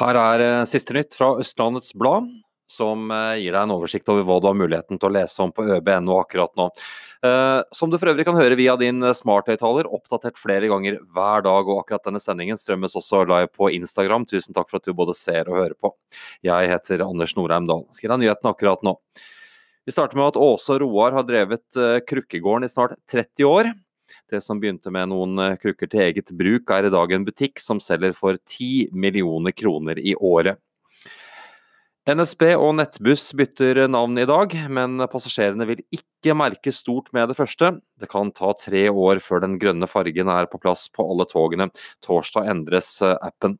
Her er eh, siste nytt fra Østlandets Blad, som eh, gir deg en oversikt over hva du har muligheten til å lese om på øb.no akkurat nå. Eh, som du for øvrig kan høre via din smarthøyttaler, oppdatert flere ganger hver dag. Og akkurat denne sendingen strømmes også live på Instagram. Tusen takk for at du både ser og hører på. Jeg heter Anders Norheim Dahl. Skal deg nyheten akkurat nå. Vi starter med at Åse og Roar har drevet Krukkegården i snart 30 år. Det som begynte med noen eh, krukker til eget bruk, er i dag en butikk som selger for 10 millioner kroner i året. NSB og Nettbuss bytter navn i dag, men passasjerene vil ikke merke stort med det første. Det kan ta tre år før den grønne fargen er på plass på alle togene. Torsdag endres eh, appen.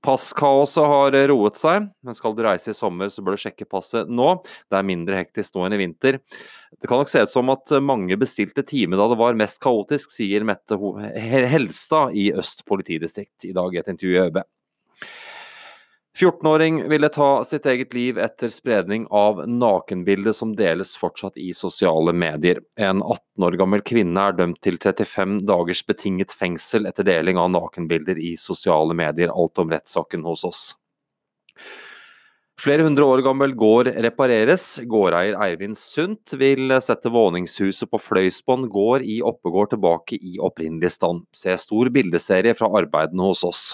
Passkaoset har roet seg, men skal du reise i sommer, så bør du sjekke passet nå. Det er mindre hektisk nå enn i vinter. Det kan nok se ut som at mange bestilte time da det var mest kaotisk, sier Mette Helstad i Øst politidistrikt i dag i et intervju i ØB. 14-åring ville ta sitt eget liv etter spredning av nakenbildet som deles fortsatt i sosiale medier. En 18 år gammel kvinne er dømt til 35 dagers betinget fengsel etter deling av nakenbilder i sosiale medier. Alt om rettssaken hos oss. Flere hundre år gammel gård repareres. Gårdeier Eivind Sundt vil sette våningshuset på Fløysbånd gård i Oppegård tilbake i opprinnelig stand. Se stor bildeserie fra arbeidene hos oss.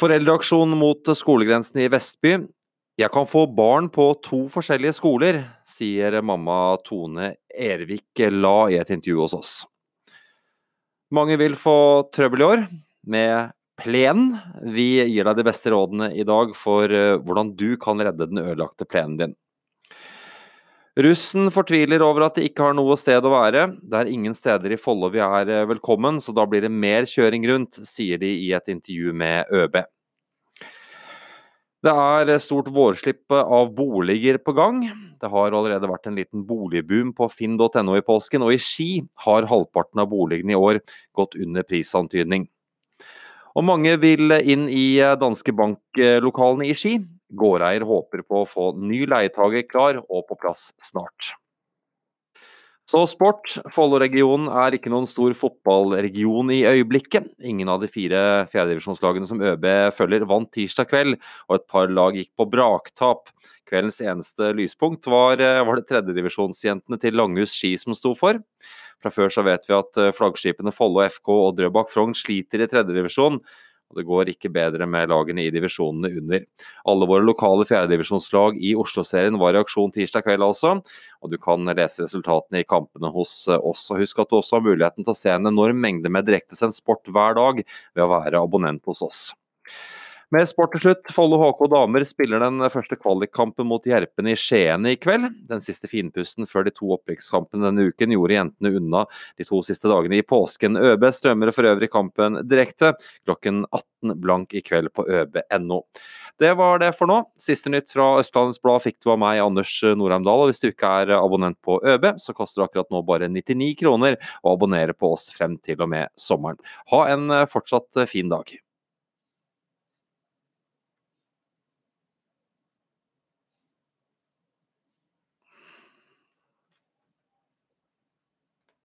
Foreldreaksjon mot skolegrensen i Vestby. Jeg kan få barn på to forskjellige skoler, sier mamma Tone Ervik La i et intervju hos oss. Mange vil få trøbbel i år med plenen. Vi gir deg de beste rådene i dag for eh, hvordan du kan redde den ødelagte plenen din. Russen fortviler over at de ikke har noe sted å være. Det er ingen steder i Follo vi er eh, velkommen, så da blir det mer kjøring rundt, sier de i et intervju med ØB. Det er stort vårslipp av boliger på gang. Det har allerede vært en liten boligboom på finn.no i påsken, og i Ski har halvparten av boligene i år gått under prisantydning. Og mange vil inn i danske banklokalene i Ski. Gårdeier håper på å få ny leietager klar og på plass snart. Så sport. Follo-regionen er ikke noen stor fotballregion i øyeblikket. Ingen av de fire fjerdedivisjonslagene som ØB følger, vant tirsdag kveld, og et par lag gikk på braktap. Kveldens eneste lyspunkt var, var det tredjedivisjonsjentene til Langhus ski som sto for. Fra før så vet vi at flaggskipene Follo FK og Drøbak Frogn sliter i tredjedivisjon, og det går ikke bedre med lagene i divisjonene under. Alle våre lokale fjerdedivisjonslag i Oslo-serien var i aksjon tirsdag kveld, altså. Og du kan lese resultatene i kampene hos oss. Og husk at du også har muligheten til å se en enorm mengde med direktesendt sport hver dag ved å være abonnent hos oss. Med sport til slutt, Follo HK damer spiller den første kvalikkampen mot Jerpen i Skien i kveld. Den siste finpusten før de to opprykkskampene denne uken gjorde jentene unna de to siste dagene i påsken. ØB strømmer for øvrig kampen direkte klokken 18 blank i kveld på øb.no. Det var det for nå. Siste nytt fra Østlandets Blad fikk du av meg, Anders Norheim Dahl. Og hvis du ikke er abonnent på ØB, så koster det akkurat nå bare 99 kroner å abonnere på oss frem til og med sommeren. Ha en fortsatt fin dag.